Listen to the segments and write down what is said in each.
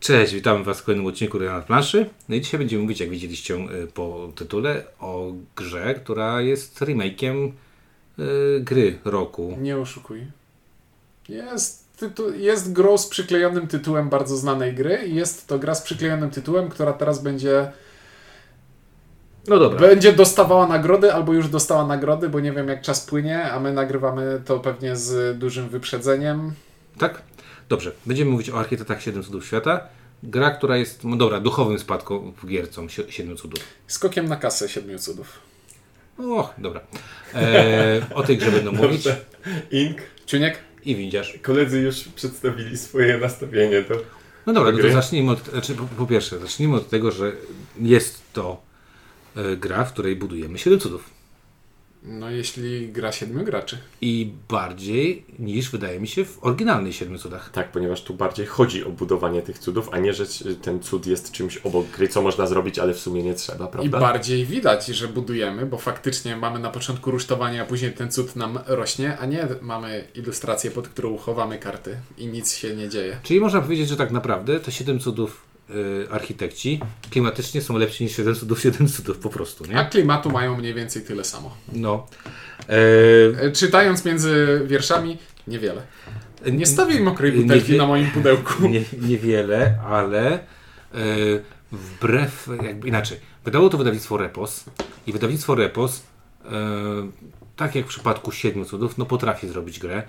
Cześć, witamy Was w kolejnym odcinku na planszy. No i dzisiaj będziemy mówić, jak widzieliście y, po tytule, o grze, która jest remakiem y, gry roku. Nie oszukuj. Jest, tytu- jest grą z przyklejonym tytułem bardzo znanej gry i jest to gra z przyklejonym tytułem, która teraz będzie No dobra. będzie dostawała nagrody albo już dostała nagrody, bo nie wiem jak czas płynie, a my nagrywamy to pewnie z dużym wyprzedzeniem. Tak? Dobrze. Będziemy mówić o Architektach Siedem Cudów Świata. Gra, która jest, no dobra, duchowym Si- Siedmiu Cudów. Skokiem na kasę siedmiu cudów. Och, dobra. E, o tej grze będą mówić. Dobrze. Ink. Ciuniek? I widzisz. Koledzy już przedstawili swoje nastawienie do... No dobra, no to zacznijmy od, znaczy po, po pierwsze, zacznijmy od tego, że jest to e, gra, w której budujemy Siedem Cudów. No jeśli gra siedmiu graczy. I bardziej niż wydaje mi się w oryginalnej Siedmiu Cudach. Tak, ponieważ tu bardziej chodzi o budowanie tych cudów, a nie, że ten cud jest czymś obok gry, co można zrobić, ale w sumie nie trzeba, I prawda? bardziej widać, że budujemy, bo faktycznie mamy na początku rusztowanie, a później ten cud nam rośnie, a nie mamy ilustrację, pod którą chowamy karty i nic się nie dzieje. Czyli można powiedzieć, że tak naprawdę te Siedem Cudów architekci klimatycznie są lepsi niż Siedem Cudów, Siedem Cudów po prostu, A nie? klimatu mają mniej więcej tyle samo. No. E, Czytając między wierszami, niewiele. Nie stawiaj mokrej Nie butelki wie- na moim pudełku. nie, niewiele, ale e, wbrew, jakby inaczej, wydało to wydawnictwo Repos i wydawnictwo Repos, e, tak jak w przypadku Siedmiu Cudów, no potrafi zrobić grę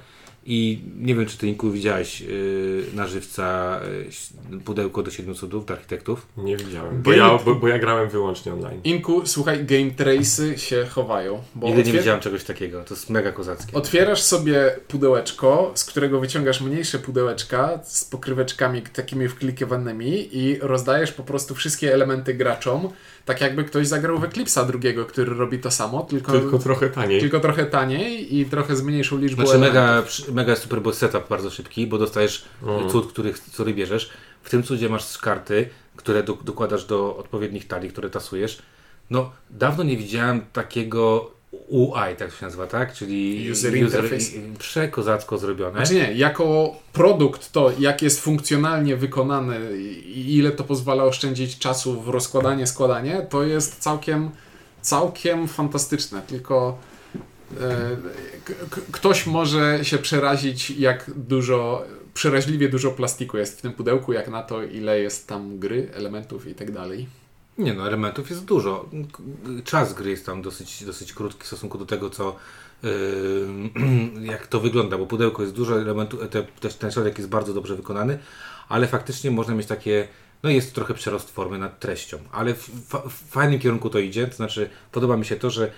i nie wiem, czy ty Ninku widziałeś e, na żywca e, pudełko do Siedmiu Cudów, do architektów. Nie widziałem, bo Game- ja, bo, bo ja grałem wyłącznie online. Inku, słuchaj, game trace'y się chowają. Bo Nigdy nie otwier- widziałem czegoś takiego, to jest mega kozackie. Otwierasz sobie pudełeczko, z którego wyciągasz mniejsze pudełeczka z pokryweczkami takimi wklikiwanymi i rozdajesz po prostu wszystkie elementy graczom, tak jakby ktoś zagrał w Eclipse'a drugiego, który robi to samo, tylko, Tylko tylko, trochę taniej. trochę taniej i trochę z mniejszą liczbą Znaczy mega, mega super boss setup bardzo szybki, bo dostajesz Mm. cud, który, który bierzesz. W tym cudzie masz karty, które do, dokładasz do odpowiednich talii, które tasujesz. No, dawno nie widziałem takiego UI, tak się nazywa, tak? Czyli User interface. Przekozacko zrobione. Znaczy nie, jako produkt to, jak jest funkcjonalnie wykonany i ile to pozwala oszczędzić czasu w rozkładanie, składanie, to jest całkiem, całkiem fantastyczne. Tylko e, ktoś może się przerazić, jak dużo, przeraźliwie dużo plastiku jest w tym pudełku, jak na to, ile jest tam gry, elementów i tak dalej. Nie no, elementów jest dużo. Czas gry jest tam dosyć, dosyć krótki w stosunku do tego, co yy, jak to wygląda, bo pudełko jest dużo elementów, te, ten środek jest bardzo dobrze wykonany, ale faktycznie można mieć takie, no jest trochę przerost formy nad treścią, ale w, fa- w fajnym kierunku to idzie, to znaczy podoba mi się to, że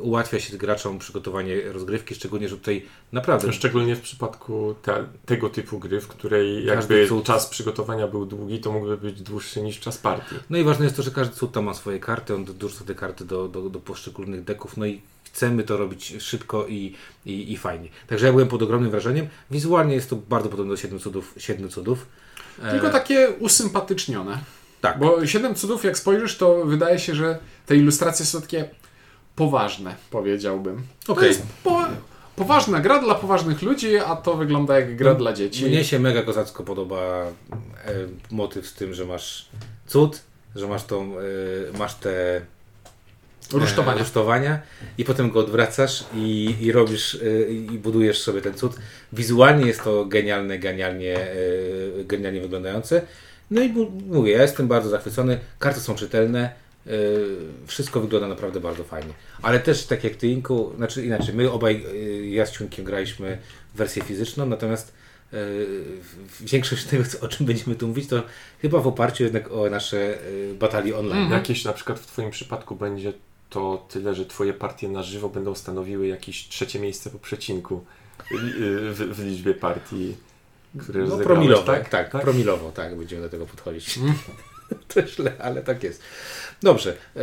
ułatwia się graczom przygotowanie rozgrywki, szczególnie, że tutaj naprawdę Szczególnie w przypadku te, tego typu gry, w której jakby cud- czas przygotowania był długi, to mógłby być dłuższy niż czas partii. No i ważne jest to, że każdy cud tam ma swoje karty, on dorzuca te karty do, do, do poszczególnych deków, no i chcemy to robić szybko i, i, i fajnie. Także ja byłem pod ogromnym wrażeniem. Wizualnie jest to bardzo podobne do Siedmiu Cudów. Siedmiu cudów. E, Tylko takie usympatycznione. Tak. Bo Siedem Cudów, jak spojrzysz, to wydaje się, że te ilustracje są takie poważne, powiedziałbym. To Okej. jest po, poważna gra dla poważnych ludzi, a to wygląda jak gra dla dzieci. Mnie się mega kozacko podoba e, motyw z tym, że masz cud, że masz tą, e, masz te Rusztowania. e, rusztowania i potem go odwracasz i, i robisz e, i budujesz sobie ten cud. Wizualnie jest to genialne, genialnie, e, genialnie wyglądające. No i mówię, ja jestem bardzo zachwycony. Karty są czytelne. Wszystko wygląda naprawdę bardzo fajnie. Ale też tak jak ty, Inku, znaczy inaczej, my obaj, ja z Ciunkiem graliśmy w wersję fizyczną, natomiast większość tego, co- o czym będziemy tu mówić, to chyba w oparciu jednak o nasze batalie online. Mhm. Jakieś na przykład w Twoim przypadku będzie to tyle, że Twoje partie na żywo będą stanowiły jakieś trzecie miejsce po przecinku li- w, w liczbie partii, które No promilowo, tak? tak, tak, promilowo, tak, będziemy do tego podchodzić. to źle, ale tak jest. Dobrze, e,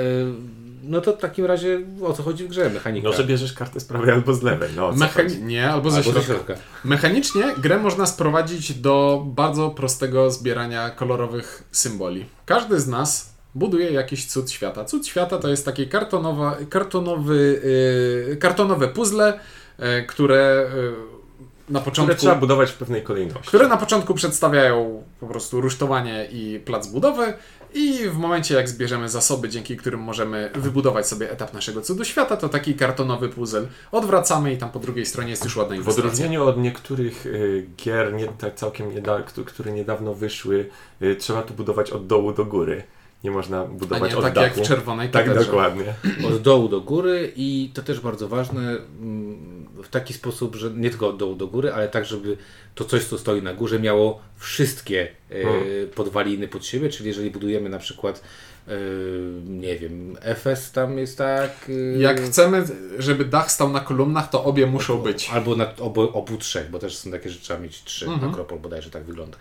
no to w takim razie o co chodzi w grze? Mechanika. No, że bierzesz kartę z prawej albo z lewej. No, Mechani- nie, albo ze Albo ze środka. środka. Mechanicznie grę można sprowadzić do bardzo prostego zbierania kolorowych symboli. Każdy z nas buduje jakiś cud świata. Cud świata to jest takie kartonowa, kartonowy, yy, kartonowe puzzle, yy, które yy, na Które początku trzeba budować w pewnej kolejności. które na początku przedstawiają po prostu rusztowanie i plac budowy i w momencie jak zbierzemy zasoby, dzięki którym możemy wybudować sobie etap naszego cudu świata, to taki kartonowy puzzle odwracamy i tam po drugiej stronie jest już ładna W ilustracja. odróżnieniu od niektórych y, gier, nie, tak całkiem nieda, któ- które niedawno wyszły, y, trzeba tu budować od dołu do góry. Nie można budować nie od tak dachu. jak w czerwonej Tak, katedrze. dokładnie. Od dołu do góry i to też bardzo ważne mm, w taki sposób, że nie tylko od dołu do góry, ale tak, żeby to coś, co stoi na górze miało wszystkie e, Hmm. podwaliny pod siebie, czyli jeżeli budujemy na przykład e, nie wiem, FS tam jest tak... e, Jak chcemy, żeby dach stał na kolumnach, to obie muszą być. Albo na obu, obu trzech, bo też są takie, że trzeba mieć trzy. Mhm. Akropol bodajże tak wygląda.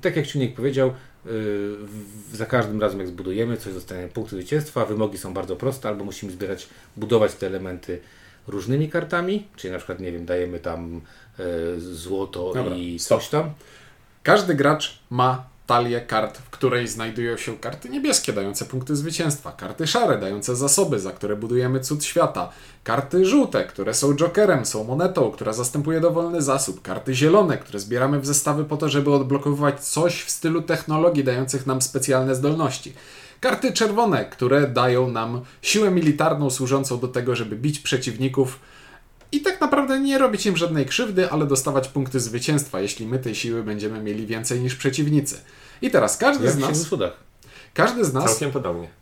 Tak jak Ciunek powiedział, w- za każdym razem jak zbudujemy coś, dostaniemy punkty zwycięstwa. Wymogi są bardzo proste, albo musimy zbierać, budować te elementy różnymi kartami, czyli na przykład, nie wiem, dajemy tam e, złoto Dobra, i stop. coś tam. Każdy gracz ma talię kart, w której znajdują się karty niebieskie dające punkty zwycięstwa, karty szare dające zasoby, za które budujemy cud świata, karty żółte, które są jokerem, są monetą, która zastępuje dowolny zasób, karty zielone, które zbieramy w zestawy po to, żeby odblokowywać coś w stylu technologii dających nam specjalne zdolności. Karty czerwone, które dają nam siłę militarną służącą do tego, żeby bić przeciwników i tak naprawdę nie robić im żadnej krzywdy, ale dostawać punkty zwycięstwa, jeśli my tej siły będziemy mieli więcej niż przeciwnicy. I teraz każdy Jak z nas, każdy z nas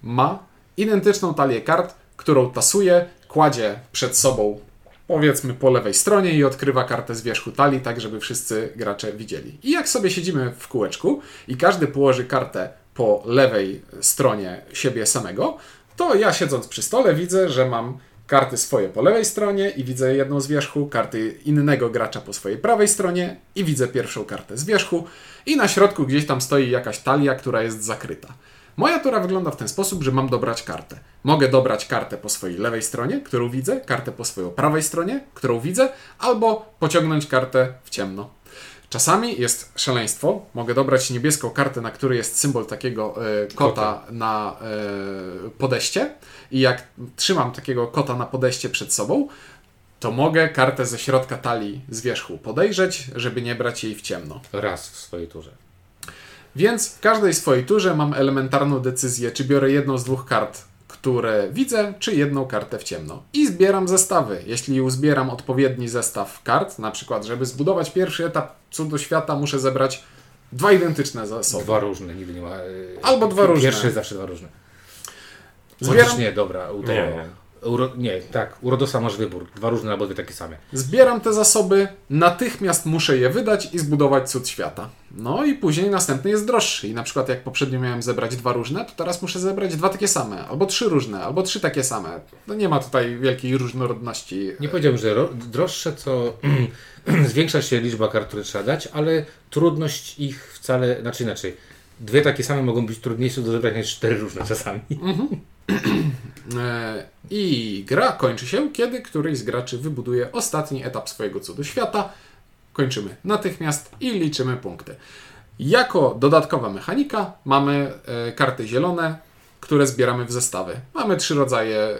ma identyczną talię kart, którą tasuje, kładzie przed sobą powiedzmy po lewej stronie i odkrywa kartę z wierzchu talii, tak żeby wszyscy gracze widzieli. I jak sobie siedzimy w kółeczku i każdy położy kartę po lewej stronie siebie samego, to ja siedząc przy stole widzę, że mam karty swoje po lewej stronie i widzę jedną z wierzchu, karty innego gracza po swojej prawej stronie i widzę pierwszą kartę z wierzchu i na środku gdzieś tam stoi jakaś talia, która jest zakryta. Moja tura wygląda w ten sposób, że mam dobrać kartę. Mogę dobrać kartę po swojej lewej stronie, którą widzę, kartę po swojej prawej stronie, którą widzę, albo pociągnąć kartę w ciemno. Czasami jest szaleństwo. Mogę dobrać niebieską kartę, na której jest symbol takiego e, kota na e, podeście. I jak trzymam takiego kota na podeście przed sobą, to mogę kartę ze środka talii z wierzchu podejrzeć, żeby nie brać jej w ciemno. Raz w swojej turze. Więc w każdej swojej turze mam elementarną decyzję, czy biorę jedną z dwóch kart, które widzę, czy jedną kartę w ciemno. I zbieram zestawy. Jeśli uzbieram odpowiedni zestaw kart, na przykład, żeby zbudować pierwszy etap cudu świata, muszę zebrać dwa identyczne zasoby. Dwa różne, nigdy nie ma... e, Albo dwa różne. Pierwszy jest zawsze dwa różne. Zbieram- Chociaż nie, dobra. U tego, Nie, nie. Uro, nie, tak. U Rodosa masz wybór. Dwa różne albo dwie takie same. Zbieram te zasoby, natychmiast muszę je wydać i zbudować cud świata. No i później następny jest droższy. I na przykład jak poprzednio miałem zebrać dwa różne, to teraz muszę zebrać dwa takie same, albo trzy różne, albo trzy takie same. No nie ma tutaj wielkiej różnorodności. Nie powiedziałbym, że ro, droższe, co zwiększa się liczba kart, które trzeba dać, ale trudność ich wcale, znaczy inaczej. Dwie takie same mogą być trudniejsze do zebrania niż cztery różne czasami. E, I gra kończy się, kiedy któryś z graczy wybuduje ostatni etap swojego cudu świata. Kończymy natychmiast i liczymy punkty. Jako dodatkowa mechanika mamy e, karty zielone, które zbieramy w zestawy. Mamy trzy rodzaje e,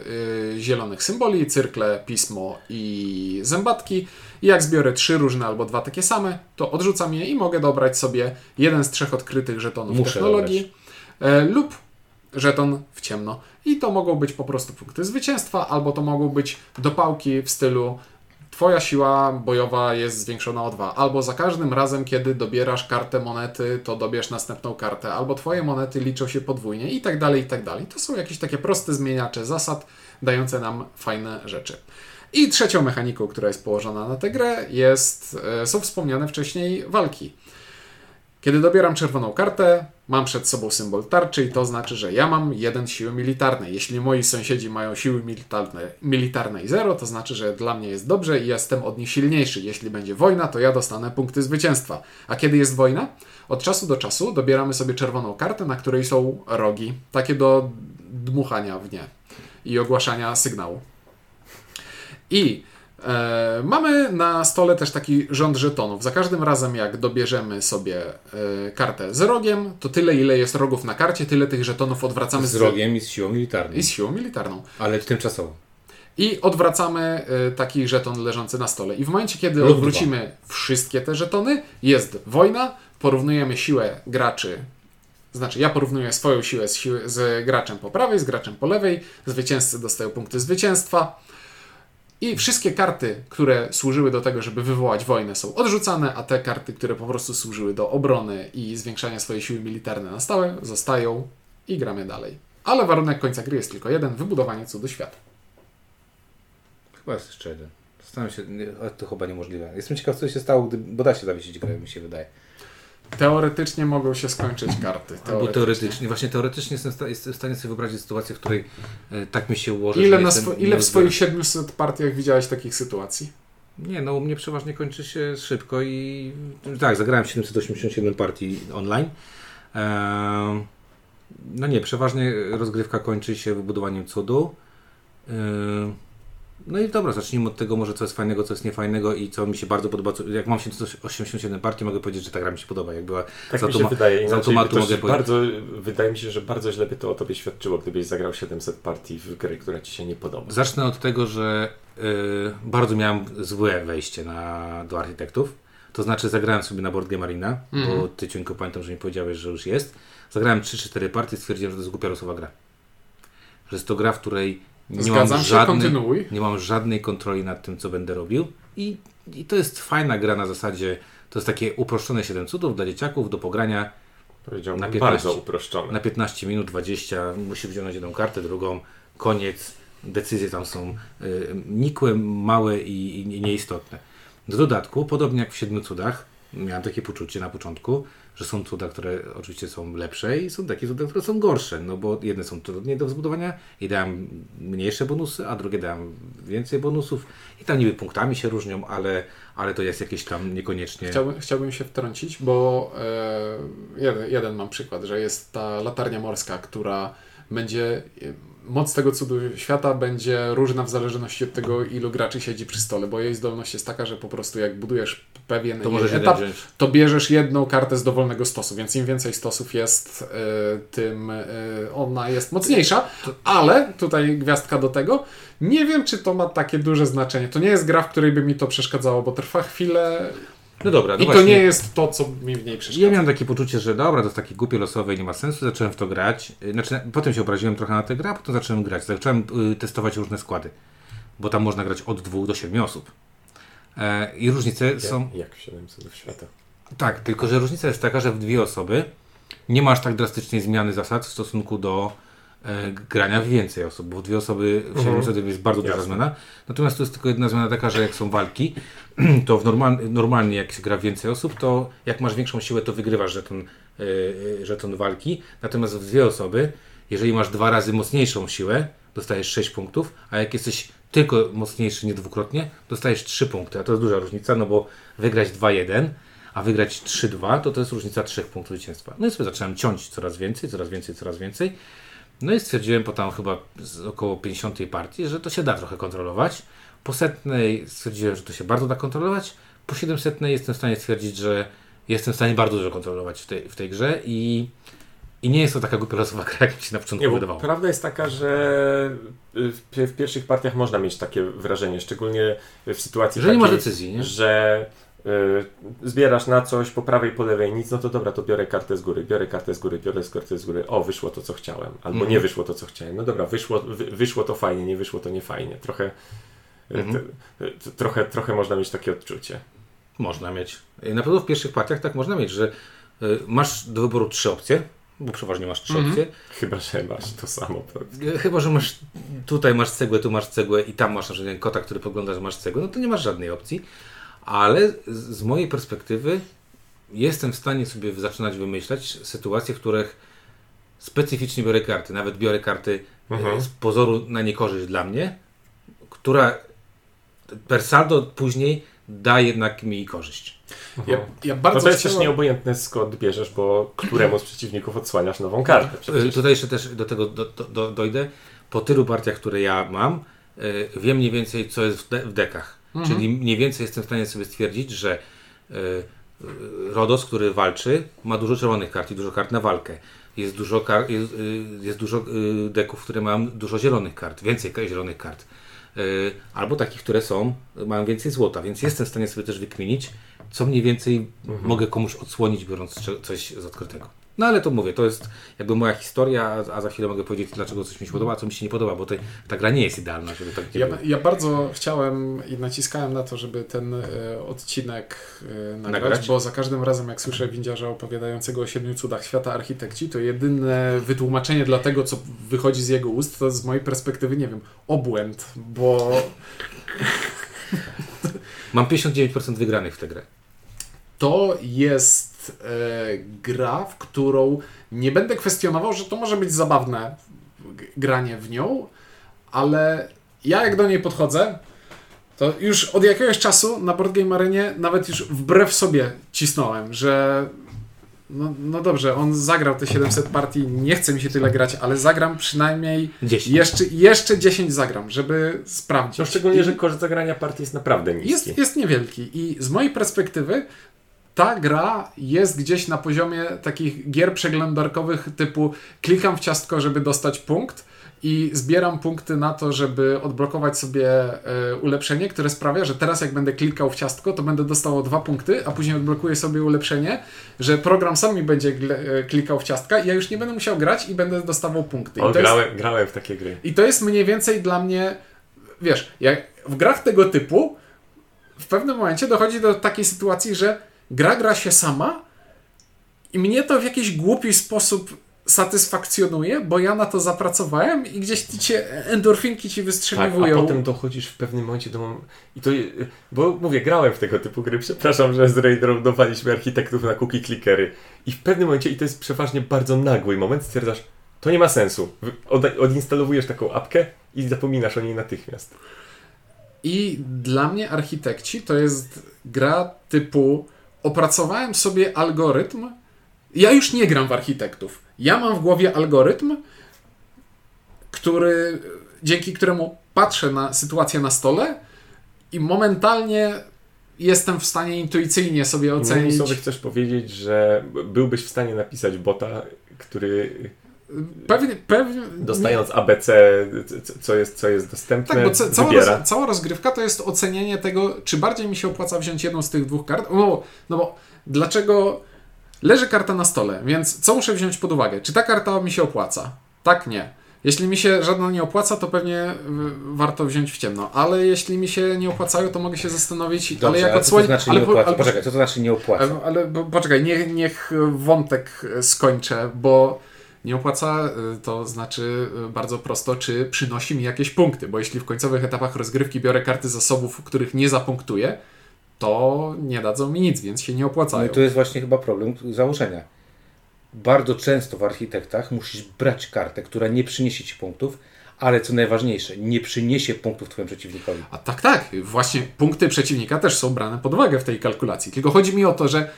zielonych symboli: cyrkle, pismo i zębatki. I jak zbiorę trzy różne albo dwa takie same, to odrzucam je i mogę dobrać sobie jeden z trzech odkrytych żetonów Muszę technologii e, lub żeton w ciemno. I to mogą być po prostu punkty zwycięstwa, albo to mogą być dopałki w stylu Twoja siła bojowa jest zwiększona o 2, albo za każdym razem, kiedy dobierasz kartę monety, to dobierz następną kartę, albo Twoje monety liczą się podwójnie i tak dalej, i tak dalej. To są jakieś takie proste zmieniacze zasad, dające nam fajne rzeczy. I trzecią mechaniką, która jest położona na tę grę, jest, e, są wspomniane wcześniej walki. Kiedy dobieram czerwoną kartę, mam przed sobą symbol tarczy i to znaczy, że ja mam jeden siły militarnej. Jeśli moi sąsiedzi mają siły militarne, militarnej zero, to znaczy, że dla mnie jest dobrze i jestem od nich silniejszy. Jeśli będzie wojna, to ja dostanę punkty zwycięstwa. A kiedy jest wojna? Od czasu do czasu dobieramy sobie czerwoną kartę, na której są rogi, takie do dmuchania w nie i ogłaszania sygnału. I mamy na stole też taki rząd żetonów. Za każdym razem, jak dobierzemy sobie e, kartę z rogiem, to tyle, ile jest rogów na karcie, tyle tych żetonów odwracamy Z rogiem i z siłą militarną. i z siłą militarną. Ale tymczasowo. I odwracamy y, taki żeton leżący na stole. I w momencie, kiedy Lub odwrócimy wszystkie te żetony, jest wojna, porównujemy siłę graczy. Znaczy, ja porównuję swoją siłę z, siły, z graczem po prawej, z graczem po lewej. Zwycięzcy dostają punkty zwycięstwa. I wszystkie karty, które służyły do tego, żeby wywołać wojnę, są odrzucane, a te karty, które po prostu służyły do obrony i zwiększania swojej siły militarnej na stałe, zostają i gramy dalej. Ale warunek końca gry jest tylko jeden: wybudowanie cudu świata. Chyba jest jeszcze jeden. Zastanawiam się, ale to chyba niemożliwe. Jestem ciekaw, co się stało, gdy, bo da się zawiesić grę, mi się wydaje. Teoretycznie mogą się skończyć karty. Albo teoretycznie. Właśnie teoretycznie jestem, w stanie sobie wyobrazić sytuację, w której e, tak mi się ułoży, Ile, swo- ile w swoich 700 partiach widziałeś takich sytuacji? Nie, no u mnie przeważnie kończy się szybko i tak, zagrałem 787 partii online. No nie, przeważnie rozgrywka kończy się wybudowaniem cudu. Ehm, no i dobra, zacznijmy od tego może co jest fajnego, co jest niefajnego i co mi się bardzo podoba. Co, jak mam 787 partii, mogę powiedzieć, że ta gra mi się podoba. Jak była Tak z, mi się automa- wydaje. z automatu mogę powiedzieć. bardzo, wydaje mi się, że bardzo źle by to o tobie świadczyło, gdybyś zagrał 700 partii w grę, która ci się nie podoba. Zacznę od tego, że y, bardzo miałem złe wejście na, do architektów. To znaczy zagrałem sobie na Board Game Arena, bo Mhm. ty Ciuńko pamiętam, że mi powiedziałeś, że już jest. Zagrałem 3-4 partie i stwierdziłem, że to jest głupia losowa gra. Że jest to gra, w której nie Zgadzam mam, się, żadnej, kontynuuj. nie mam żadnej kontroli nad tym, co będę robił. I, I to jest fajna gra na zasadzie, to jest takie uproszczone 7 cudów dla dzieciaków do pogrania Powiedziałbym Na 15. bardzo uproszczone. na 15 minut, 20, musi wziąć jedną kartę, drugą, koniec. Decyzje tam są y, nikłe, małe i, i nieistotne. Do dodatku, podobnie jak w Siedmiu Cudach, miałem takie poczucie na początku, że są cuda, które oczywiście są lepsze i są takie cuda, które są gorsze, no bo jedne są trudniej do zbudowania i dałem mniejsze bonusy, a drugie dałem więcej bonusów i tam niby punktami się różnią, ale, ale to jest jakieś tam niekoniecznie... Chciałbym, chciałbym się wtrącić, bo e, jeden, jeden mam przykład, że jest ta latarnia morska, która będzie. e, Moc tego cudu świata będzie różna w zależności od tego, ilu graczy siedzi przy stole, bo jej zdolność jest taka, że po prostu jak budujesz pewien To etap, to bierzesz jedną kartę z dowolnego stosu, więc im więcej stosów jest, e, tym e, ona jest mocniejsza, ale tutaj gwiazdka do tego, nie wiem, czy to ma takie duże znaczenie. To nie jest gra, w której by mi to przeszkadzało, bo trwa chwilę No dobra, no i to właśnie. nie jest to, co mi w niej przeszkadza. Ja miałem takie poczucie, że dobra, to jest takie głupie losowe i nie ma sensu, zacząłem w to grać. Znaczy, potem się obraziłem trochę na tę grę, a potem zacząłem grać. Zacząłem y, testować różne składy, bo tam można grać od dwóch do siedmiu osób. E, I różnice są... Jak, w 700 świata. Tak, tylko że różnica jest taka, że w dwie osoby nie masz tak drastycznej zmiany zasad w stosunku do grania w więcej osób, bo dwie osoby w Mhm. 700 jest bardzo duża Jasne. zmiana. Natomiast tu jest tylko jedna zmiana taka, że jak są walki, to w normal, normalnie jak się gra w więcej osób, to jak masz większą siłę, to wygrywasz żeton, e, e, żeton walki. Natomiast w dwie osoby, jeżeli masz dwa razy mocniejszą siłę, dostajesz 6 punktów, a jak jesteś tylko mocniejszy, nie dwukrotnie, dostajesz 3 punkty. A to jest duża różnica, no bo wygrać 2-1, a wygrać 3-2, to to jest różnica 3 punktów zwycięstwa. No i sobie zacząłem ciąć coraz więcej, coraz więcej, coraz więcej. No i stwierdziłem po tam chyba z około 50 partii, że to się da trochę kontrolować. Po setnej stwierdziłem, że to się bardzo da kontrolować. Po 700 jestem w stanie stwierdzić, że jestem w stanie bardzo dużo kontrolować w tej, w tej grze i, i nie jest to taka głupia losowa gra, jak mi się na początku Nie, wydawało. prawda jest taka, że w, pi- w pierwszych partiach można mieć takie wrażenie, szczególnie w sytuacji Że nie masz takiej, decyzji, nie? że y, zbierasz na coś po prawej, po lewej nic, no to dobra, to biorę kartę z góry, biorę kartę z góry, biorę kartę z góry, o, wyszło to, co chciałem, albo Mhm. nie wyszło to, co chciałem. No dobra, wyszło, wy, wyszło to fajnie, nie wyszło to nie fajnie. Trochę, y, Mhm. t, t, trochę, trochę można mieć takie odczucie. Można mieć. Na pewno w pierwszych partiach tak można mieć, że y, masz do wyboru trzy opcje, bo przeważnie masz trzy Mhm. opcje. Chyba, że masz to samo. pewnie. Chyba, że masz tutaj masz cegłę, tu masz cegłę i tam masz na przykład kota, który pogląda, że masz cegłę, no to nie masz żadnej opcji. Ale z, z mojej perspektywy jestem w stanie sobie zaczynać wymyślać sytuacje, w których specyficznie biorę karty. Nawet biorę karty e, Mhm. z pozoru na niekorzyść dla mnie, która per saldo później da jednak mi korzyść. Ja, ja bardzo No to jest też nieobojętne skąd bierzesz, bo któremu z przeciwników odsłaniasz nową kartę. E, Przecież. Tutaj jeszcze też do tego do, do, do, dojdę. Po tylu partiach, które ja mam, e, wiem mniej więcej, co jest w, de w dekach. Mhm. Czyli mniej więcej jestem w stanie sobie stwierdzić, że e, Rodos, który walczy, ma dużo czerwonych kart i dużo kart na walkę. Jest dużo, kar- jest, e, jest dużo e, deków, które mają dużo zielonych kart, więcej zielonych kart. y, albo takich, które są, mają więcej złota, więc jestem w stanie sobie też wykminić, co mniej więcej Mhm. mogę komuś odsłonić, biorąc coś z odkrytego. No ale to mówię, to jest jakby moja historia, a- za chwilę mogę powiedzieć, dlaczego coś mi się podoba, a co mi się nie podoba, bo to, ta gra nie jest idealna, żeby tak nie Ja, ja bardzo chciałem i naciskałem na to, żeby ten e, odcinek e, nagrać, Nagrać? bo za każdym razem jak słyszę windziarza opowiadającego o siedmiu cudach świata architekci, to jedyne wytłumaczenie dla tego, co wychodzi z jego ust, to z mojej perspektywy, nie wiem, obłęd, bo Mam 59% wygranych w tę grę. to jest e, gra, w którą nie będę kwestionował, że to może być zabawne granie w nią, ale ja jak do niej podchodzę, to już od jakiegoś czasu na Board Game Arenie nawet już wbrew sobie cisnąłem, że no, no dobrze, on zagrał te 700 partii, nie chce mi się tyle grać, ale zagram przynajmniej 10. jeszcze, jeszcze 10 zagram, żeby sprawdzić. No szczególnie, I- że koszt zagrania partii jest naprawdę niski. jest, jest niewielki i z mojej perspektywy ta gra jest gdzieś na poziomie takich gier przeglądarkowych typu klikam w ciastko, żeby dostać punkt i zbieram punkty na to, żeby odblokować sobie e, ulepszenie, które sprawia, że teraz jak będę klikał w ciastko, to będę dostał o dwa punkty, a później odblokuję sobie ulepszenie, że program sam mi będzie e, klikał w ciastka i ja już nie będę musiał grać i będę dostawał punkty. O, to jest- grałem, grałem w takie gry. i to jest mniej więcej dla mnie, wiesz, jak w grach tego typu w pewnym momencie dochodzi do takiej sytuacji, że gra gra się sama i mnie to w jakiś głupi sposób satysfakcjonuje, bo ja na to zapracowałem i gdzieś ci cię, endorfinki ci Tak, a wystrzeliwują. potem dochodzisz w pewnym momencie do mom- I to, bo mówię, grałem w tego typu gry, przepraszam, że z Raiderem architektów na cookie clickery. I w pewnym momencie, i to jest przeważnie bardzo nagły moment, stwierdzasz, to nie ma sensu. Od, odinstalowujesz taką apkę i zapominasz o niej natychmiast. I dla mnie architekci to jest gra typu opracowałem sobie algorytm. Ja już nie gram w architektów. Ja mam w głowie algorytm, który, dzięki któremu patrzę na sytuację na stole i momentalnie jestem w stanie intuicyjnie sobie Innymi ocenić. słowy chcesz powiedzieć, że byłbyś w stanie napisać bota, który Pewnie, pewnie, dostając ABC, co jest, co jest dostępne, Tak, bo ca- cała, roz, cała rozgrywka to jest ocenienie tego, czy bardziej mi się opłaca wziąć jedną z tych dwóch kart. No, no bo dlaczego leży karta na stole, więc co muszę wziąć pod uwagę? Czy ta karta mi się opłaca? Tak, nie. Jeśli mi się żadna nie opłaca, to pewnie y, warto wziąć w ciemno. Ale jeśli mi się nie opłacają, to mogę się zastanowić, Dobrze, ale jak co to odsłonię. znaczy ale, po- ale, Poczekaj, co to znaczy nie opłaca? ale, ale poczekaj, niech, niech wątek skończę, bo nie opłaca y, to znaczy y, bardzo prosto, czy przynosi mi jakieś punkty, bo jeśli w końcowych etapach rozgrywki biorę karty zasobów, których nie zapunktuję, to nie dadzą mi nic, więc się nie No opłacają. i to jest właśnie chyba problem założenia. Bardzo często w architektach musisz brać kartę, która nie przyniesie ci punktów, ale co najważniejsze, nie przyniesie punktów twojemu przeciwnikowi. A tak, tak. Właśnie punkty przeciwnika też są brane pod uwagę w tej kalkulacji. Tylko chodzi mi o to, że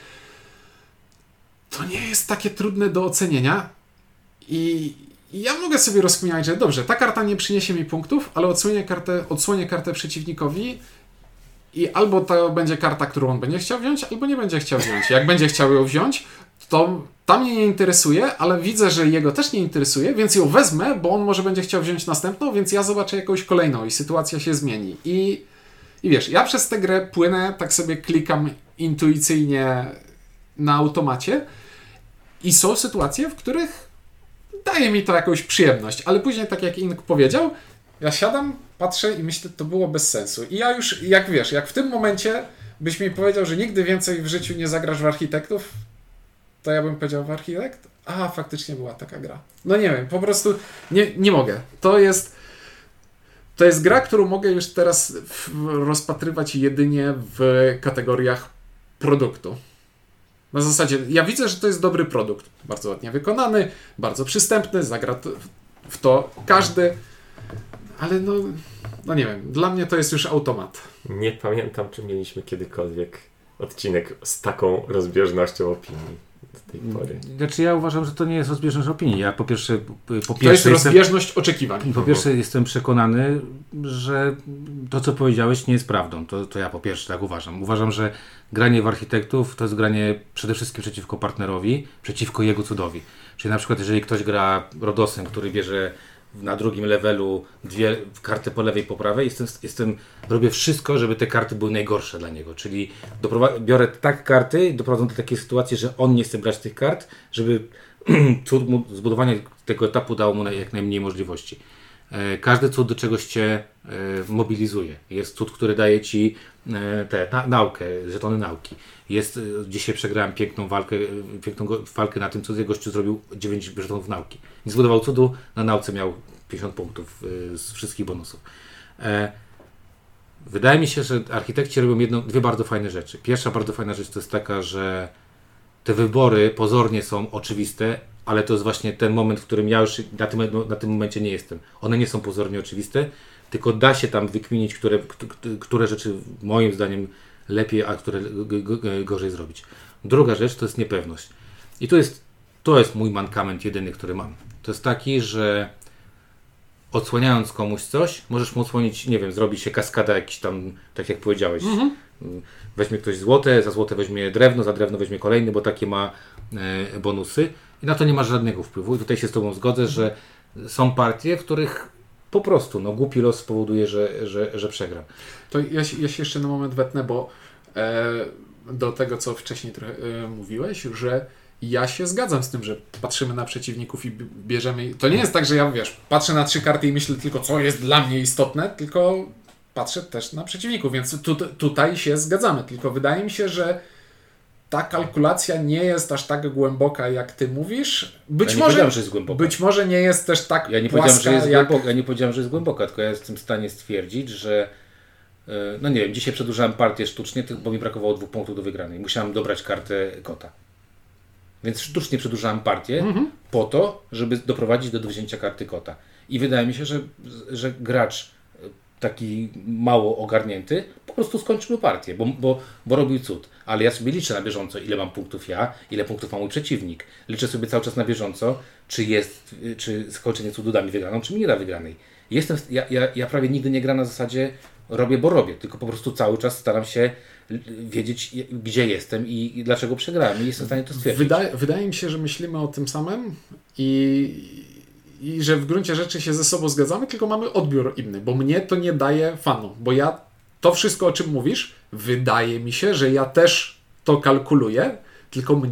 to nie jest takie trudne do ocenienia i ja mogę sobie rozkminiać, że dobrze, ta karta nie przyniesie mi punktów, ale odsłonię kartę, odsłonię kartę przeciwnikowi i albo to będzie karta, którą on będzie chciał wziąć, albo nie będzie chciał wziąć. Jak będzie chciał ją wziąć, to ta mnie nie interesuje, ale widzę, że jego też nie interesuje, więc ją wezmę, bo on może będzie chciał wziąć następną, więc ja zobaczę jakąś kolejną i sytuacja się zmieni. I, i wiesz, ja przez tę grę płynę, tak sobie klikam intuicyjnie na automacie i są sytuacje, w których daje mi to jakąś przyjemność, ale później, tak jak Ink powiedział, ja siadam, patrzę i myślę, to było bez sensu. I ja już, jak wiesz, jak w tym momencie byś mi powiedział, że nigdy więcej w życiu nie zagrasz w architektów, to ja bym powiedział w architekt? A, faktycznie była taka gra. No nie wiem, po prostu nie, nie mogę. To jest. To jest gra, którą mogę już teraz rozpatrywać jedynie w kategoriach produktu. Na zasadzie, ja widzę, że to jest dobry produkt. Bardzo ładnie wykonany, bardzo przystępny, zagra w to każdy, ale no, no nie wiem, dla mnie to jest już automat. Nie pamiętam, czy mieliśmy kiedykolwiek odcinek z taką rozbieżnością opinii do tej pory. Znaczy ja uważam, że to nie jest rozbieżność opinii. Ja po pierwsze, po To jest jestem, rozbieżność oczekiwań. po pierwsze jestem przekonany, że to co powiedziałeś nie jest prawdą. To, to ja po pierwsze tak uważam. Uważam, że granie w architektów to jest granie przede wszystkim przeciwko partnerowi, przeciwko jego cudowi. Czyli na przykład jeżeli ktoś gra Rodosem, który bierze na drugim levelu dwie karty po lewej, po prawej. Jestem, jestem, robię wszystko, żeby te karty były najgorsze dla niego. Czyli biorę tak karty doprowadzę do takiej sytuacji, że on nie chce brać tych kart, żeby zbudowanie tego etapu dało mu jak najmniej możliwości. E, Każdy cud do czegoś cię e, mobilizuje. Jest cud, który daje ci e, te, na, naukę, żetony nauki. Jest, dzisiaj przegrałem piękną walkę, piękną walkę na tym cudzie, gościu zrobił 9 żetonów nauki. Nie zbudował cudu, na nauce miał 50 punktów z wszystkich bonusów. Wydaje mi się, że architekci robią jedną, dwie bardzo fajne rzeczy. Pierwsza bardzo fajna rzecz to jest taka, że te wybory pozornie są oczywiste, ale to jest właśnie ten moment, w którym ja już na tym, na tym momencie nie jestem. One nie są pozornie oczywiste, tylko da się tam wykminić, które, które rzeczy moim zdaniem lepiej, a które gorzej zrobić. Druga rzecz to jest niepewność. I to jest, to jest mój mankament jedyny, który mam. To jest taki, że odsłaniając komuś coś, możesz mu odsłonić, nie wiem, zrobi się kaskada jakiś tam, tak jak powiedziałeś. Weźmie ktoś złote, za złote weźmie drewno, za drewno weźmie kolejny, bo takie ma e, bonusy i na to nie masz żadnego wpływu. I tutaj się z Tobą zgodzę, że są partie, w których po prostu no, głupi los spowoduje, że, że, że przegram. To ja, się- ja się jeszcze na moment wetnę, bo e, do tego, co wcześniej trochę e, mówiłeś, że ja się zgadzam z tym, że patrzymy na przeciwników i bierzemy. To nie jest tak, że ja wiesz, patrzę na trzy karty i myślę tylko, co jest dla mnie istotne, tylko patrzę też na przeciwników, więc tu, tutaj się zgadzamy. Tylko wydaje mi się, że ta kalkulacja nie jest aż tak głęboka, jak ty mówisz. Być Ja może. Być może nie jest też tak Ja nie powiedziałem, płaska, że jest jak... głęboka, ja nie powiedziałem, że jest głęboka, tylko ja jestem w stanie stwierdzić, że e, no nie wiem, dzisiaj przedłużałem partię sztucznie, bo mi brakowało dwóch punktów do wygranej. Musiałem dobrać kartę kota. Więc sztucznie przedłużałem partię po to, żeby doprowadzić do wzięcia karty kota. I wydaje mi się, że, że gracz e, taki mało ogarnięty po prostu skończył partię, bo, bo, bo robił cud. Ale ja sobie liczę na bieżąco, ile mam punktów ja, ile punktów ma mój przeciwnik. Liczę sobie cały czas na bieżąco, czy jest, czy skończenie cudu da mi wygraną, czy mi nie da wygranej. Jestem, ja, ja, ja prawie nigdy nie gram na zasadzie robię, bo robię, tylko po prostu cały czas staram się wiedzieć, gdzie jestem i, i dlaczego przegrałem. I jestem w stanie to stwierdzić. Wydaje, wydaje mi się, że myślimy o tym samym i, i że w gruncie rzeczy się ze sobą zgadzamy, tylko mamy odbiór inny, bo mnie to nie daje fanu, bo ja to wszystko, o czym mówisz, wydaje mi się, że ja też to kalkuluję, tylko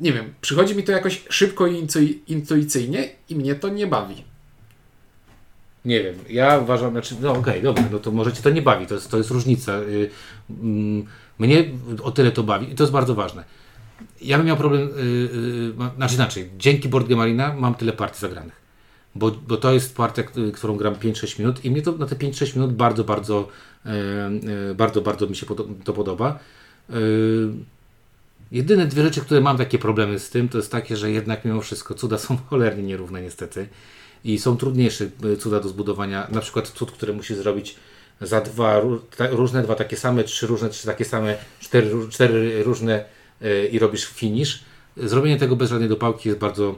nie wiem, przychodzi mi to jakoś szybko i intu- intuicyjnie i mnie to nie bawi. Nie wiem, ja uważam, znaczy, no okej, dobra, no to może Cię to nie bawi, to jest, to jest różnica. Y, mm, Mnie o tyle to bawi i to jest bardzo ważne. Ja bym miał problem, y, y, ma- znaczy inaczej, dzięki Board Game Arena mam tyle partii zagranych. Bo, bo to jest partia, którą gram 5-6 minut i mnie to na te 5-6 minut bardzo, bardzo, e, e, bardzo, bardzo mi się to podoba. Y, Jedyne dwie rzeczy, które mam takie problemy z tym, to jest takie, że jednak mimo wszystko cuda są cholernie nierówne niestety i są trudniejsze cuda do zbudowania. Na przykład cud, który musisz zrobić za dwa różne, dwa takie same, trzy różne, trzy takie same, cztery, cztery różne i robisz finish. Zrobienie tego bez żadnej dopałki jest bardzo,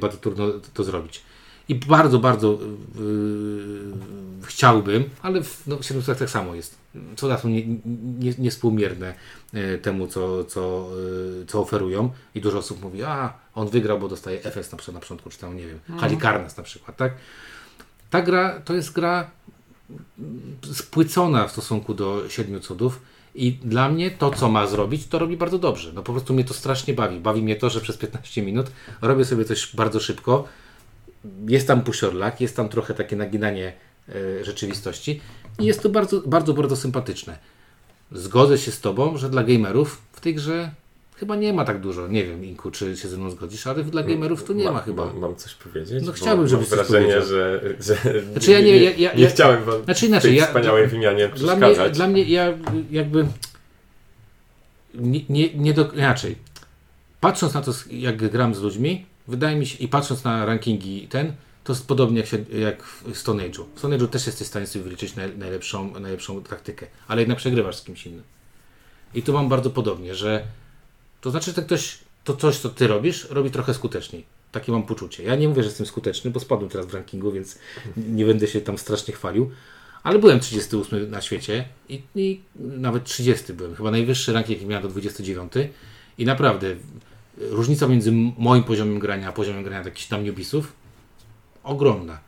bardzo trudno to zrobić. I bardzo, bardzo yy, chciałbym, ale w no, w 700 tak samo jest. Cuda są nie, nie, niespółmierne yy, temu, co, co, yy, co oferują. I dużo osób mówi, a on wygrał, bo dostaje FS na, przykład na początku, czy tam, nie wiem, Halikarnas na przykład, tak? Ta gra to jest gra spłycona w stosunku do siedmiu cudów. I dla mnie to, co ma zrobić, to robi bardzo dobrze. No po prostu mnie to strasznie bawi. Bawi mnie to, że przez 15 minut robię sobie coś bardzo szybko. Jest tam pusiorlak, jest tam trochę takie naginanie e, rzeczywistości i jest to bardzo, bardzo, bardzo sympatyczne. Zgodzę się z Tobą, że dla gamerów w tej grze chyba nie ma tak dużo. Nie wiem, Inku, czy się ze mną zgodzisz, ale dla gamerów tu nie ma chyba. Mam, mam coś powiedzieć? No chciałbym, żebyś coś wrażenie, że, że Znaczy ja nie- ja- ja- nie chciałem wam Znaczy inaczej, tej ja- wspaniałej wymianie Dla mnie, dla mnie ja jakby nie, nie, nie do, inaczej. Patrząc na to, jak gram z ludźmi, wydaje mi się, i patrząc na rankingi ten, to jest podobnie jak, się, jak w Stone Age'u. W Stone Age'u też jesteś w stanie sobie wyliczyć naj, najlepszą, najlepszą taktykę, ale jednak przegrywasz z kimś innym. I tu mam bardzo podobnie, że to znaczy, że ktoś, to coś, co ty robisz, robi trochę skuteczniej. Takie mam poczucie. Ja nie mówię, że jestem skuteczny, bo spadłem teraz w rankingu, więc nie będę się tam strasznie chwalił. Ale byłem 38 na świecie i, i nawet 30 byłem. Chyba najwyższy ranking jaki miałem do 29. I naprawdę różnica między moim poziomem grania a poziomem grania jakichś tam newbisów ogromna.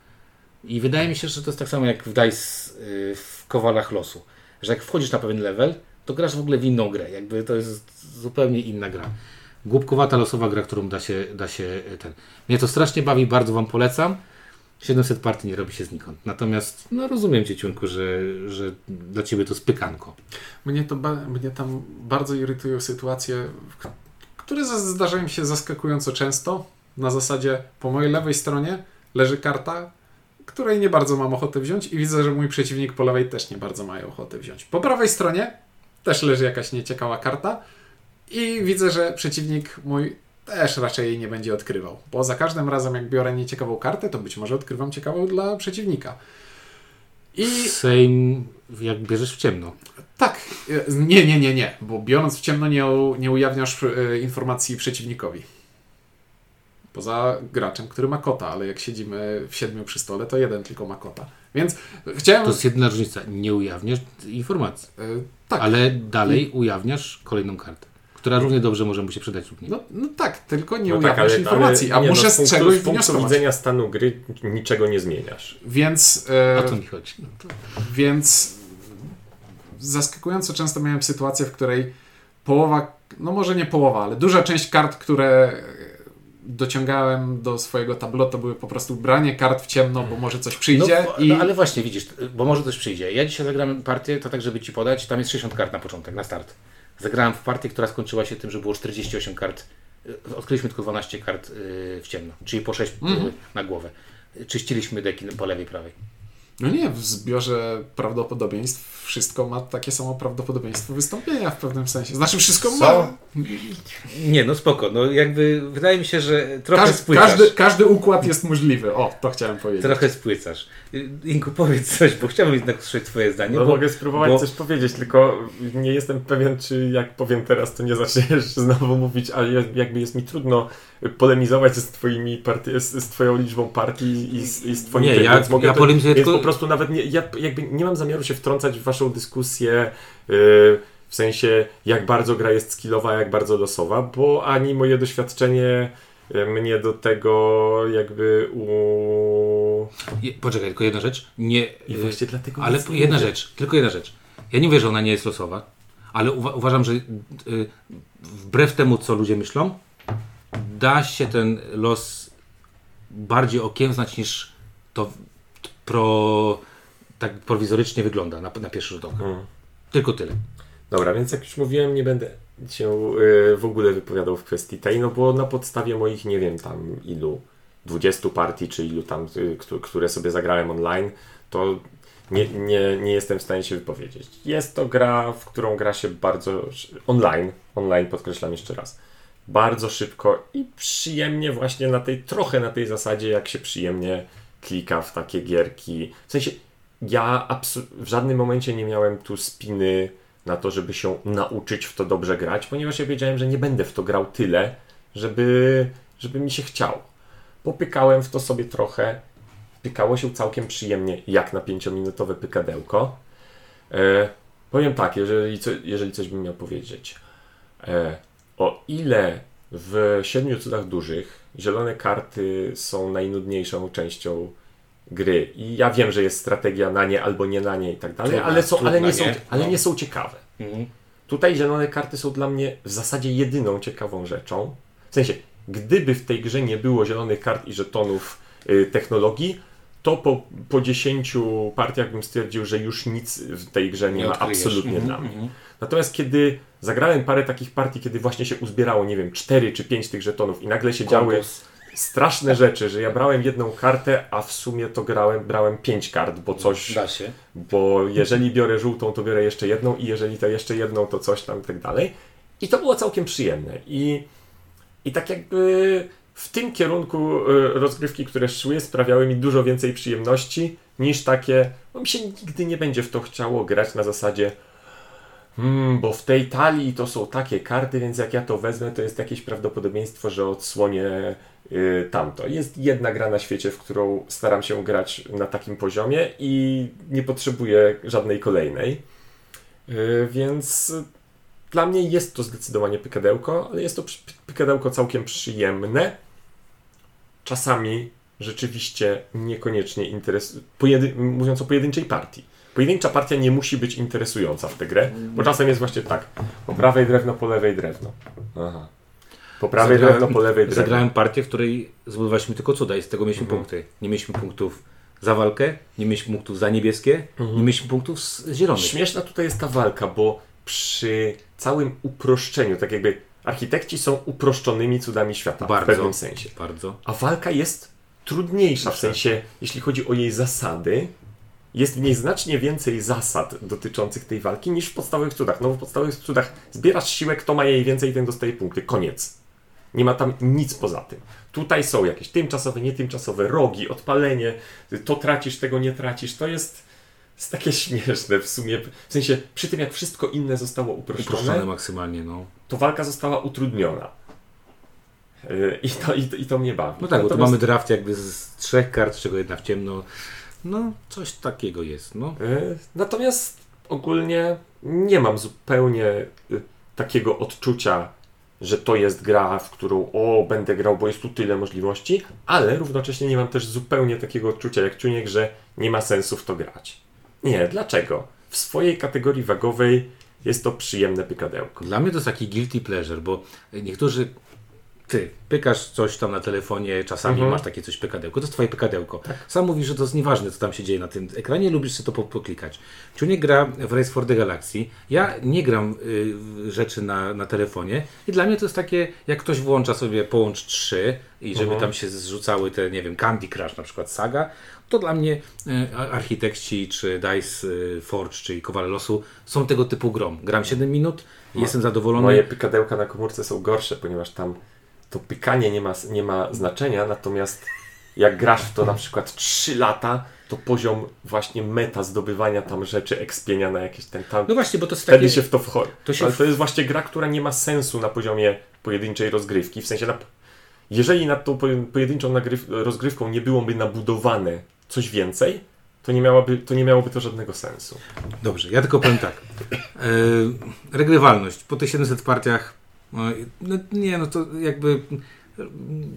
I wydaje mi się, że to jest tak samo jak w DICE y, w Kowalach Losu. Że jak wchodzisz na pewien level, to grasz w ogóle w inną grę. Jakby to jest zupełnie inna gra. Głupkowata losowa gra, którą da się, da się y, ten. Mnie to strasznie bawi, bardzo Wam polecam. 700 partii nie robi się znikąd. Natomiast no rozumiem Cieciunku, że, że dla Ciebie to spykanko. Mnie, to mnie tam bardzo irytują sytuacje, które za- zdarzają się zaskakująco często. Na zasadzie po mojej lewej stronie leży karta, której nie bardzo mam ochotę wziąć i widzę, że mój przeciwnik po lewej też nie bardzo ma ochotę wziąć. Po prawej stronie też leży jakaś nieciekawa karta i widzę, że przeciwnik mój też raczej jej nie będzie odkrywał, bo za każdym razem jak biorę nieciekawą kartę, to być może odkrywam ciekawą dla przeciwnika. I Same jak bierzesz w ciemno. tak, nie, nie, nie, nie, bo biorąc w ciemno nie, nie ujawniasz e, informacji przeciwnikowi. Poza graczem, który ma kota, ale jak siedzimy w siedmiu przy stole, to jeden tylko ma kota. Więc chciałem. To jest jedna różnica. Nie ujawniasz informacji, e, tak, ale dalej ujawniasz kolejną kartę, która równie dobrze może mu się przydać lub nie. no, no tak, tylko nie No tak, ale- informacji, ale a nie, muszę no, z punktu- czegoś Z punktu widzenia stanu gry niczego nie zmieniasz. Więc. e, O to mi chodzi. No to... Więc zaskakująco często miałem sytuację, w której połowa, no może nie połowa, ale duża część kart, które dociągałem do swojego tableau, to były po prostu branie kart w ciemno, bo może coś przyjdzie no, i no, ale właśnie widzisz, bo może coś przyjdzie. Ja dzisiaj zagrałem partię, to tak żeby Ci podać, tam jest 60 kart na początek, na start. Zagrałem w partię, która skończyła się tym, że było 48 kart. y, Odkryliśmy tylko 12 kart y, w ciemno, czyli po 6 Mhm. na głowę. Czyściliśmy deki po lewej, prawej. No nie, w zbiorze prawdopodobieństw wszystko ma takie samo prawdopodobieństwo wystąpienia w pewnym sensie. Znaczy wszystko Co? ma. Nie, no spoko. No jakby wydaje mi się, że trochę Każdy, spłycasz. każdy, każdy układ jest możliwy. O, to chciałem powiedzieć. Trochę spłycasz. Inku, powiedz coś, bo chciałbym jednak usłyszeć Twoje zdanie. No bo, mogę spróbować bo- coś powiedzieć, tylko nie jestem pewien, czy jak powiem teraz, to nie zaczniesz znowu mówić, ale ja- jakby jest mi trudno polemizować z twoimi partii, z, z twoją liczbą partii i z, i z twoim Nie, ja- więc mogę ja polemizuję tylko- po prostu nawet nie, ja jakby nie mam zamiaru się wtrącać w waszą dyskusję yy, w sensie jak bardzo gra jest skillowa, jak bardzo losowa, bo ani moje doświadczenie y, mnie do tego jakby u... Poczekaj, tylko jedna rzecz. Nie, I y, właśnie dlatego ale jedna mówię. rzecz, tylko jedna rzecz. Ja nie mówię, że ona nie jest losowa, ale uwa- uważam, że y, wbrew temu, co ludzie myślą, da się ten los bardziej okiełznać niż to pro, tak prowizorycznie wygląda na, na pierwszy rzut oka. Mm. Tylko tyle. Dobra, więc jak już mówiłem, nie będę się y, w ogóle wypowiadał w kwestii tej, no bo na podstawie moich, nie wiem tam ilu, 20 partii, czy ilu tam, y, któ- które sobie zagrałem online, to nie, nie, nie jestem w stanie się wypowiedzieć. Jest to gra, w którą gra się bardzo online, online podkreślam jeszcze raz, bardzo szybko i przyjemnie właśnie na tej, trochę na tej zasadzie, jak się przyjemnie klika w takie gierki. W sensie, ja w żadnym momencie nie miałem tu spiny na to, żeby się nauczyć w to dobrze grać, ponieważ ja wiedziałem, że nie będę w to grał tyle, żeby, żeby mi się chciało. Popykałem w to sobie trochę, pykało się całkiem przyjemnie, jak na pięciominutowe pykadełko. E, powiem tak, jeżeli, co, jeżeli coś bym miał powiedzieć. E, o ile w Siedmiu Cudach Dużych zielone karty są najnudniejszą częścią gry i ja wiem, że jest strategia na nie albo nie na nie i tak dalej, ale, są, ale, nie, są, ale No. nie są ciekawe. Mhm. Tutaj zielone karty są dla mnie w zasadzie jedyną ciekawą rzeczą. W sensie, gdyby w tej grze nie było zielonych kart i żetonów y, technologii, to po, po 10 partiach bym stwierdził, że już nic w tej grze nie, ma odkryjesz. absolutnie Mhm, dla mnie. mhm. Natomiast kiedy zagrałem parę takich partii, kiedy właśnie się uzbierało, nie wiem, 4 czy 5 tych żetonów i nagle się działy straszne rzeczy, że ja brałem jedną kartę, a w sumie to grałem, brałem 5 kart, bo coś Da się. bo jeżeli biorę żółtą, to biorę jeszcze jedną i jeżeli to jeszcze jedną, to coś tam i tak dalej. I to było całkiem przyjemne. I, i tak jakby w tym kierunku y, rozgrywki, które szły, sprawiały mi dużo więcej przyjemności niż takie, bo mi się nigdy nie będzie w to chciało grać na zasadzie hmm, bo w tej talii to są takie karty, więc jak ja to wezmę, to jest jakieś prawdopodobieństwo, że odsłonię y, tamto. Jest jedna gra na świecie, w którą staram się grać na takim poziomie i nie potrzebuję żadnej kolejnej. Y, więc dla mnie jest to zdecydowanie pykadełko, ale jest to pykadełko całkiem przyjemne. Czasami rzeczywiście niekoniecznie interesuje. Pojedy... Mówiąc o pojedynczej partii. Pojedyncza partia nie musi być interesująca w tę grę, bo czasem jest właśnie tak. Po prawej drewno, po lewej drewno. Aha. Po prawej Zagrałem- drewno, po lewej drewno. Zagrałem partię, w której zbudowaliśmy tylko cuda i z tego mieliśmy Mhm. punkty. Nie mieliśmy punktów za walkę, nie mieliśmy punktów za niebieskie, Mhm. nie mieliśmy punktów z zielonych. Śmieszna tutaj jest ta walka, bo przy całym uproszczeniu, tak jakby architekci są uproszczonymi cudami świata w Bardzo. pewnym sensie. Bardzo. A walka jest trudniejsza, w sensie, jeśli chodzi o jej zasady, jest w niej znacznie więcej zasad dotyczących tej walki niż w podstawowych cudach. No w podstawowych cudach zbierasz siłę, kto ma jej więcej, ten dostaje punkty. Koniec. Nie ma tam nic poza tym. Tutaj są jakieś tymczasowe, nietymczasowe, rogi, odpalenie, to tracisz, tego nie tracisz. To jest, jest takie śmieszne w sumie. W sensie, przy tym jak wszystko inne zostało Uproszczone uproszczone, maksymalnie, no. To walka została utrudniona. Yy, I to, i, to, I to mnie bawi. No tak, bo tu Natomiast- mamy draft jakby z trzech kart, z czego jedna w ciemno. No, coś takiego jest, no. Y, Natomiast ogólnie nie mam zupełnie y, takiego odczucia, że to jest gra, w którą o, będę grał, bo jest tu tyle możliwości, ale równocześnie nie mam też zupełnie takiego odczucia jak Czuniek, że nie ma sensu w to grać. Nie, dlaczego? W swojej kategorii wagowej jest to przyjemne pykadełko. Dla mnie to jest taki guilty pleasure, bo niektórzy ty pykasz coś tam na telefonie, czasami Mhm. masz takie coś pykadełko, to jest twoje pykadełko. Sam mówisz, że to jest nieważne, co tam się dzieje na tym ekranie, lubisz sobie to po- poklikać. Ciunie gra w Race for the Galaxy. Ja nie gram y, rzeczy na, na telefonie i dla mnie to jest takie, jak ktoś włącza sobie połącz 3 i żeby Mhm. tam się zrzucały te, nie wiem, Candy Crush na przykład Saga, to dla mnie a- architekci czy Dice y, Forge, czyli Kowale Losu są tego typu grą. Gram 7 minut i jestem zadowolony. Moje pykadełka na komórce są gorsze, ponieważ tam to pykanie nie ma, nie ma znaczenia, natomiast jak grasz w to na przykład 3 lata, to poziom właśnie meta zdobywania tam rzeczy, ekspienia na jakieś ten tam. No właśnie, bo to jest Wtedy takie... się w to wchodzi. to się Ale to jest właśnie gra, która nie ma sensu na poziomie pojedynczej rozgrywki. W sensie, na, jeżeli nad tą poje- pojedynczą rozgrywką nie byłoby nabudowane coś więcej, to nie, miałaby, to nie miałoby to żadnego sensu. Dobrze, ja tylko powiem tak. E, regrywalność. Po tych 700 partiach, no, no nie, no to jakby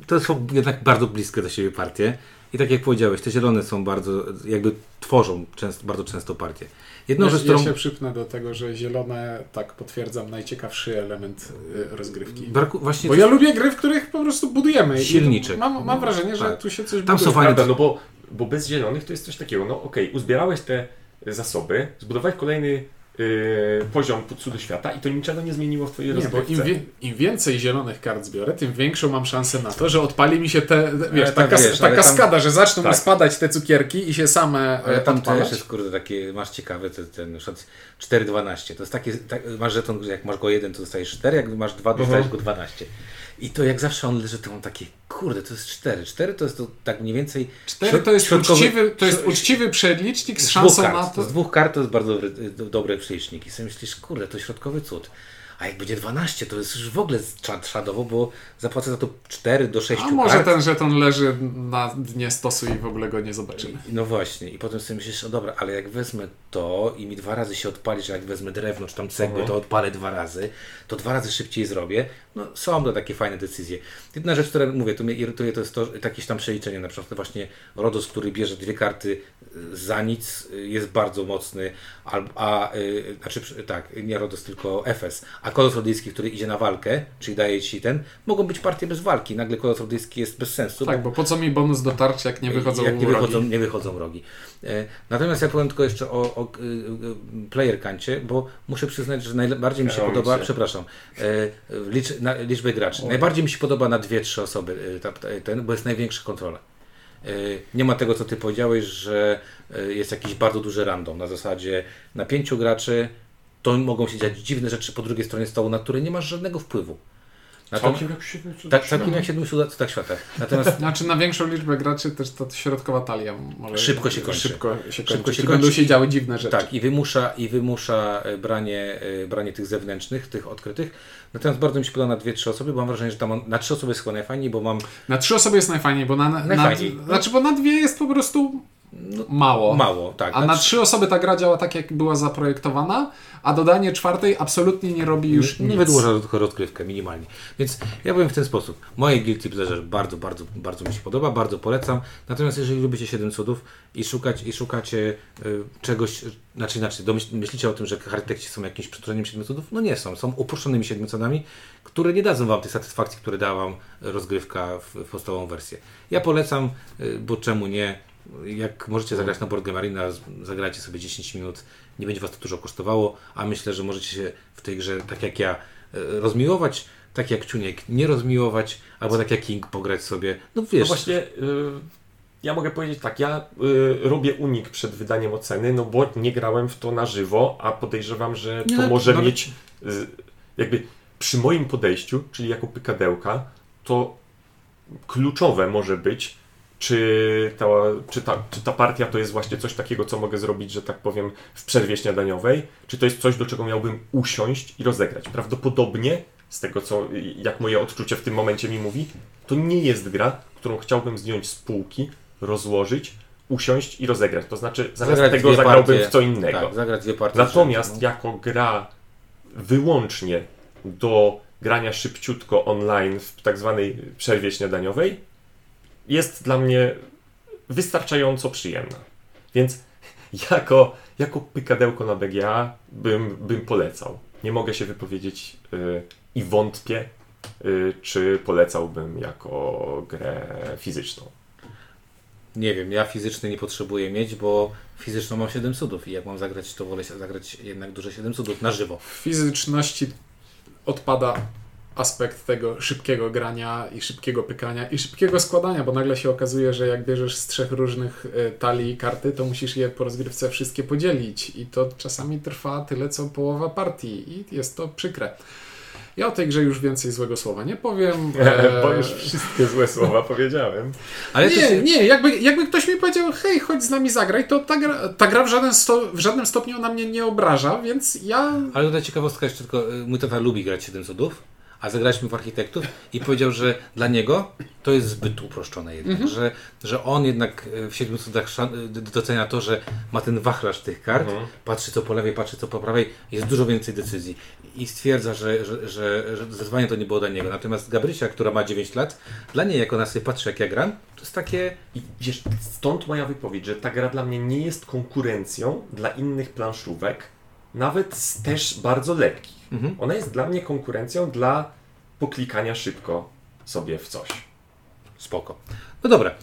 to są jednak bardzo bliskie do siebie partie. I tak jak powiedziałeś, te zielone są bardzo, jakby tworzą często, bardzo często partie. Jedną Ja, rzecz, ja którą... się przypnę do tego, że zielone, tak potwierdzam, najciekawszy element y, rozgrywki. Braku, właśnie Bo ja lubię gry, w których po prostu budujemy. I Silniczek. Mam, mam wrażenie, że Tak. tu się coś Tam buduje. są fajne- Prawda, no bo, bo bez zielonych to jest coś takiego, no okej, uzbierałeś te zasoby, zbudowałeś kolejny yy, poziom cudu świata i to niczego nie zmieniło w twojej rozgrywce. im, wie, im więcej zielonych kart zbiorę, tym większą mam szansę na to, że odpali mi się te, wiesz, Ale ta, kas, wiesz, ta ale tam- kaskada, że zaczną Tak. mi spadać te cukierki i się same Ale e, tam odpalać. też jest, kurde, takie, masz ciekawe, ten, ten na przykład 4,12. To jest takie, tak, masz żeton, że jak masz go jeden, to dostajesz 4, jak masz dwa, dostajesz Mhm. go 12. I to jak zawsze on leży, to mam takie, kurde, to jest 4. 4 to jest to tak mniej więcej... Cztery to jest, środkowy- uczciwy, to jest uczciwy przelicznik z z szansą kart. na to. Z dwóch kart to jest bardzo dobry, do- dobry przelicznik. I sobie myślisz, kurde, to środkowy cud. A jak będzie 12, to jest już w ogóle szadowo, bo zapłacę za to 4 do 6 A może kart. ten żeton leży na dnie stosu i w ogóle go nie zobaczymy. No właśnie, i potem sobie myślisz, no dobra, ale jak wezmę to i mi dwa razy się odpali, że jak wezmę drewno czy tam cegłę, to odpalę dwa razy, to dwa razy szybciej zrobię. No są to takie fajne decyzje. Jedna rzecz, która mówię, to mnie irytuje, to jest to, jakieś tam przeliczenie, na przykład właśnie Rodos, który bierze dwie karty y, za nic, y, jest bardzo mocny, a, a y, znaczy tak, nie Rodos, tylko Efes, a Kolos Rodyjski, który idzie na walkę, czyli daje ci ten, mogą być partie bez walki, nagle Kolos Rodyjski jest bez sensu, Tak, bo po co mi bonus do tarczy, jak nie wychodzą jak nie rogi? wychodzą, nie wychodzą rogi. E, Natomiast ja powiem tylko jeszcze o, o y, y, player kancie, bo muszę przyznać, że najbardziej mi się podoba, przepraszam, e, licz, na, liczbę graczy. Najbardziej mi się podoba na dwie, trzy osoby e, ta, ta, ten, bo jest największa kontrola. E, Nie ma tego, co ty powiedziałeś, że e, jest jakiś bardzo duży random. Na zasadzie na pięciu graczy to mogą się dziać dziwne rzeczy po drugiej stronie stołu, na które nie masz żadnego wpływu. Natomiast, Całkiem jak siedmiu tak, jak siedmiu cudach świata. Natomiast Znaczy na większą liczbę graczy też ta środkowa talia może Szybko się kończy. Szybko się kończy. Szybko się I kończy. będą się działy dziwne rzeczy. Tak, i wymusza, i wymusza e, branie, e, branie tych zewnętrznych, tych odkrytych. Natomiast bardzo mi się podoba na dwie, trzy osoby, bo mam wrażenie, że tam na trzy osoby jest chyba najfajniej, bo mam Na trzy osoby jest najfajniej, bo na, na, Najfajniej. znaczy, bo na dwie jest po prostu mało. Mało, tak. A na Znaczy- trzy osoby ta gra działa tak, jak była zaprojektowana, a dodanie czwartej absolutnie nie robi już nie, nie nic. wydłuża tylko rozgrywkę minimalnie. Więc ja powiem w ten sposób. Moje Guilty Pleasure bardzo, bardzo, bardzo mi się podoba, bardzo polecam. Natomiast jeżeli lubicie 7 cudów i, szukać, i szukacie y, czegoś, znaczy inaczej, domyśl, myślicie o tym, że architekci są jakimś przetworzeniem 7 cudów? No nie są. Są uproszczonymi 7 cudami, które nie dadzą wam tej satysfakcji, które dała wam rozgrywka w, w podstawową wersję. Ja polecam, y, bo czemu nie? Jak możecie zagrać na Board Game Arena, sobie 10 minut, nie będzie was to dużo kosztowało, a myślę, że możecie się w tej grze, tak jak ja, e, rozmiłować, tak jak Czuniek nie rozmiłować, albo tak jak King pograć sobie. No No wiesz, właśnie, y, ja mogę powiedzieć tak, ja y, robię unik przed wydaniem oceny, no bo nie grałem w to na żywo, a podejrzewam, że Nie, to no, może no, mieć y, jakby przy moim podejściu, czyli jako pykadełka, to kluczowe może być, czy ta, czy, ta, czy ta partia to jest właśnie coś takiego, co mogę zrobić, że tak powiem, w przerwie śniadaniowej, czy to jest coś, do czego miałbym usiąść i rozegrać. Prawdopodobnie, z tego co, jak moje odczucie w tym momencie mi mówi, to nie jest gra, którą chciałbym zdjąć z półki, rozłożyć, usiąść i rozegrać. To znaczy, zamiast zagrać tego zagrałbym partie. w co innego. Tak, zagrać dwie partie. Natomiast no. jako gra wyłącznie do grania szybciutko online w tak zwanej przerwie śniadaniowej jest dla mnie wystarczająco przyjemna. Więc jako, jako pykadełko na BGA bym, bym polecał. Nie mogę się wypowiedzieć y, i wątpię, y, czy polecałbym jako grę fizyczną. Nie wiem, ja fizyczny nie potrzebuję mieć, bo fizyczną mam 7 cudów i jak mam zagrać, to wolę zagrać jednak duże 7 cudów na żywo. W fizyczności odpada aspekt tego szybkiego grania i szybkiego pykania i szybkiego składania, bo nagle się okazuje, że jak bierzesz z trzech różnych e, talii karty, to musisz je po rozgrywce wszystkie podzielić i to czasami trwa tyle, co połowa partii i jest to przykre. Ja o tej grze już więcej złego słowa nie powiem. e, Bo już wszystkie złe słowa powiedziałem. Ale nie, się, nie, jakby, jakby ktoś mi powiedział, hej, chodź z nami zagraj, to ta gra, ta gra w, żaden sto, w żadnym stopniu na mnie nie obraża, więc ja Ale tutaj ciekawostka jeszcze tylko, y, mój tata lubi grać 7 cudów, a zagraliśmy w architektów i powiedział, że dla niego to jest zbyt uproszczone jednak, że, że on jednak y, w 7 cudach docenia to, że ma ten wachlarz tych kart, patrzy co po lewej, patrzy co po prawej, jest dużo więcej decyzji. I stwierdza, że, że, że, że zdecydowanie to nie było dla niego. Natomiast Gabrysia, która ma 9 lat, dla niej jak ona sobie patrzy jak ja gram, to jest takie I wiesz, stąd moja wypowiedź, że ta gra dla mnie nie jest konkurencją dla innych planszówek, nawet z też bardzo lekkich. Ona jest dla mnie konkurencją dla poklikania szybko sobie w coś. Spoko. No dobra, y,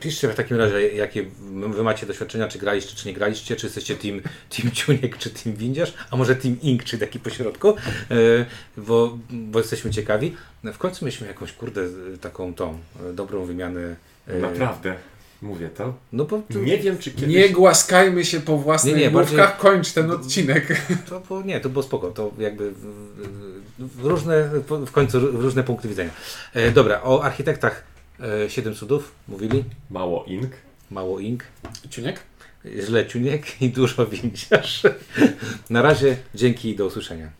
piszcie w takim razie, jakie wy macie doświadczenia, czy graliście, czy nie graliście, czy jesteście team, team Ciuniek, czy team Windziarz, a może team Ink, czy taki pośrodku, y, bo, bo jesteśmy ciekawi. No, w końcu mieliśmy jakąś, kurde, taką tą y, dobrą wymianę. Naprawdę, mówię to. No bo to, Nie wiem, czy kiedyś... nie głaskajmy się po własnych Nie, nie, główkach, bardziej- kończ ten odcinek. to było, nie, to było spoko, to jakby w, w, w różne, w końcu w różne punkty widzenia. E, dobra, o architektach e, 7 cudów mówili, Mało ink. mało Ink. Ciuniek? źle ciuniek i dużo windziarz. Na razie, dzięki i do usłyszenia.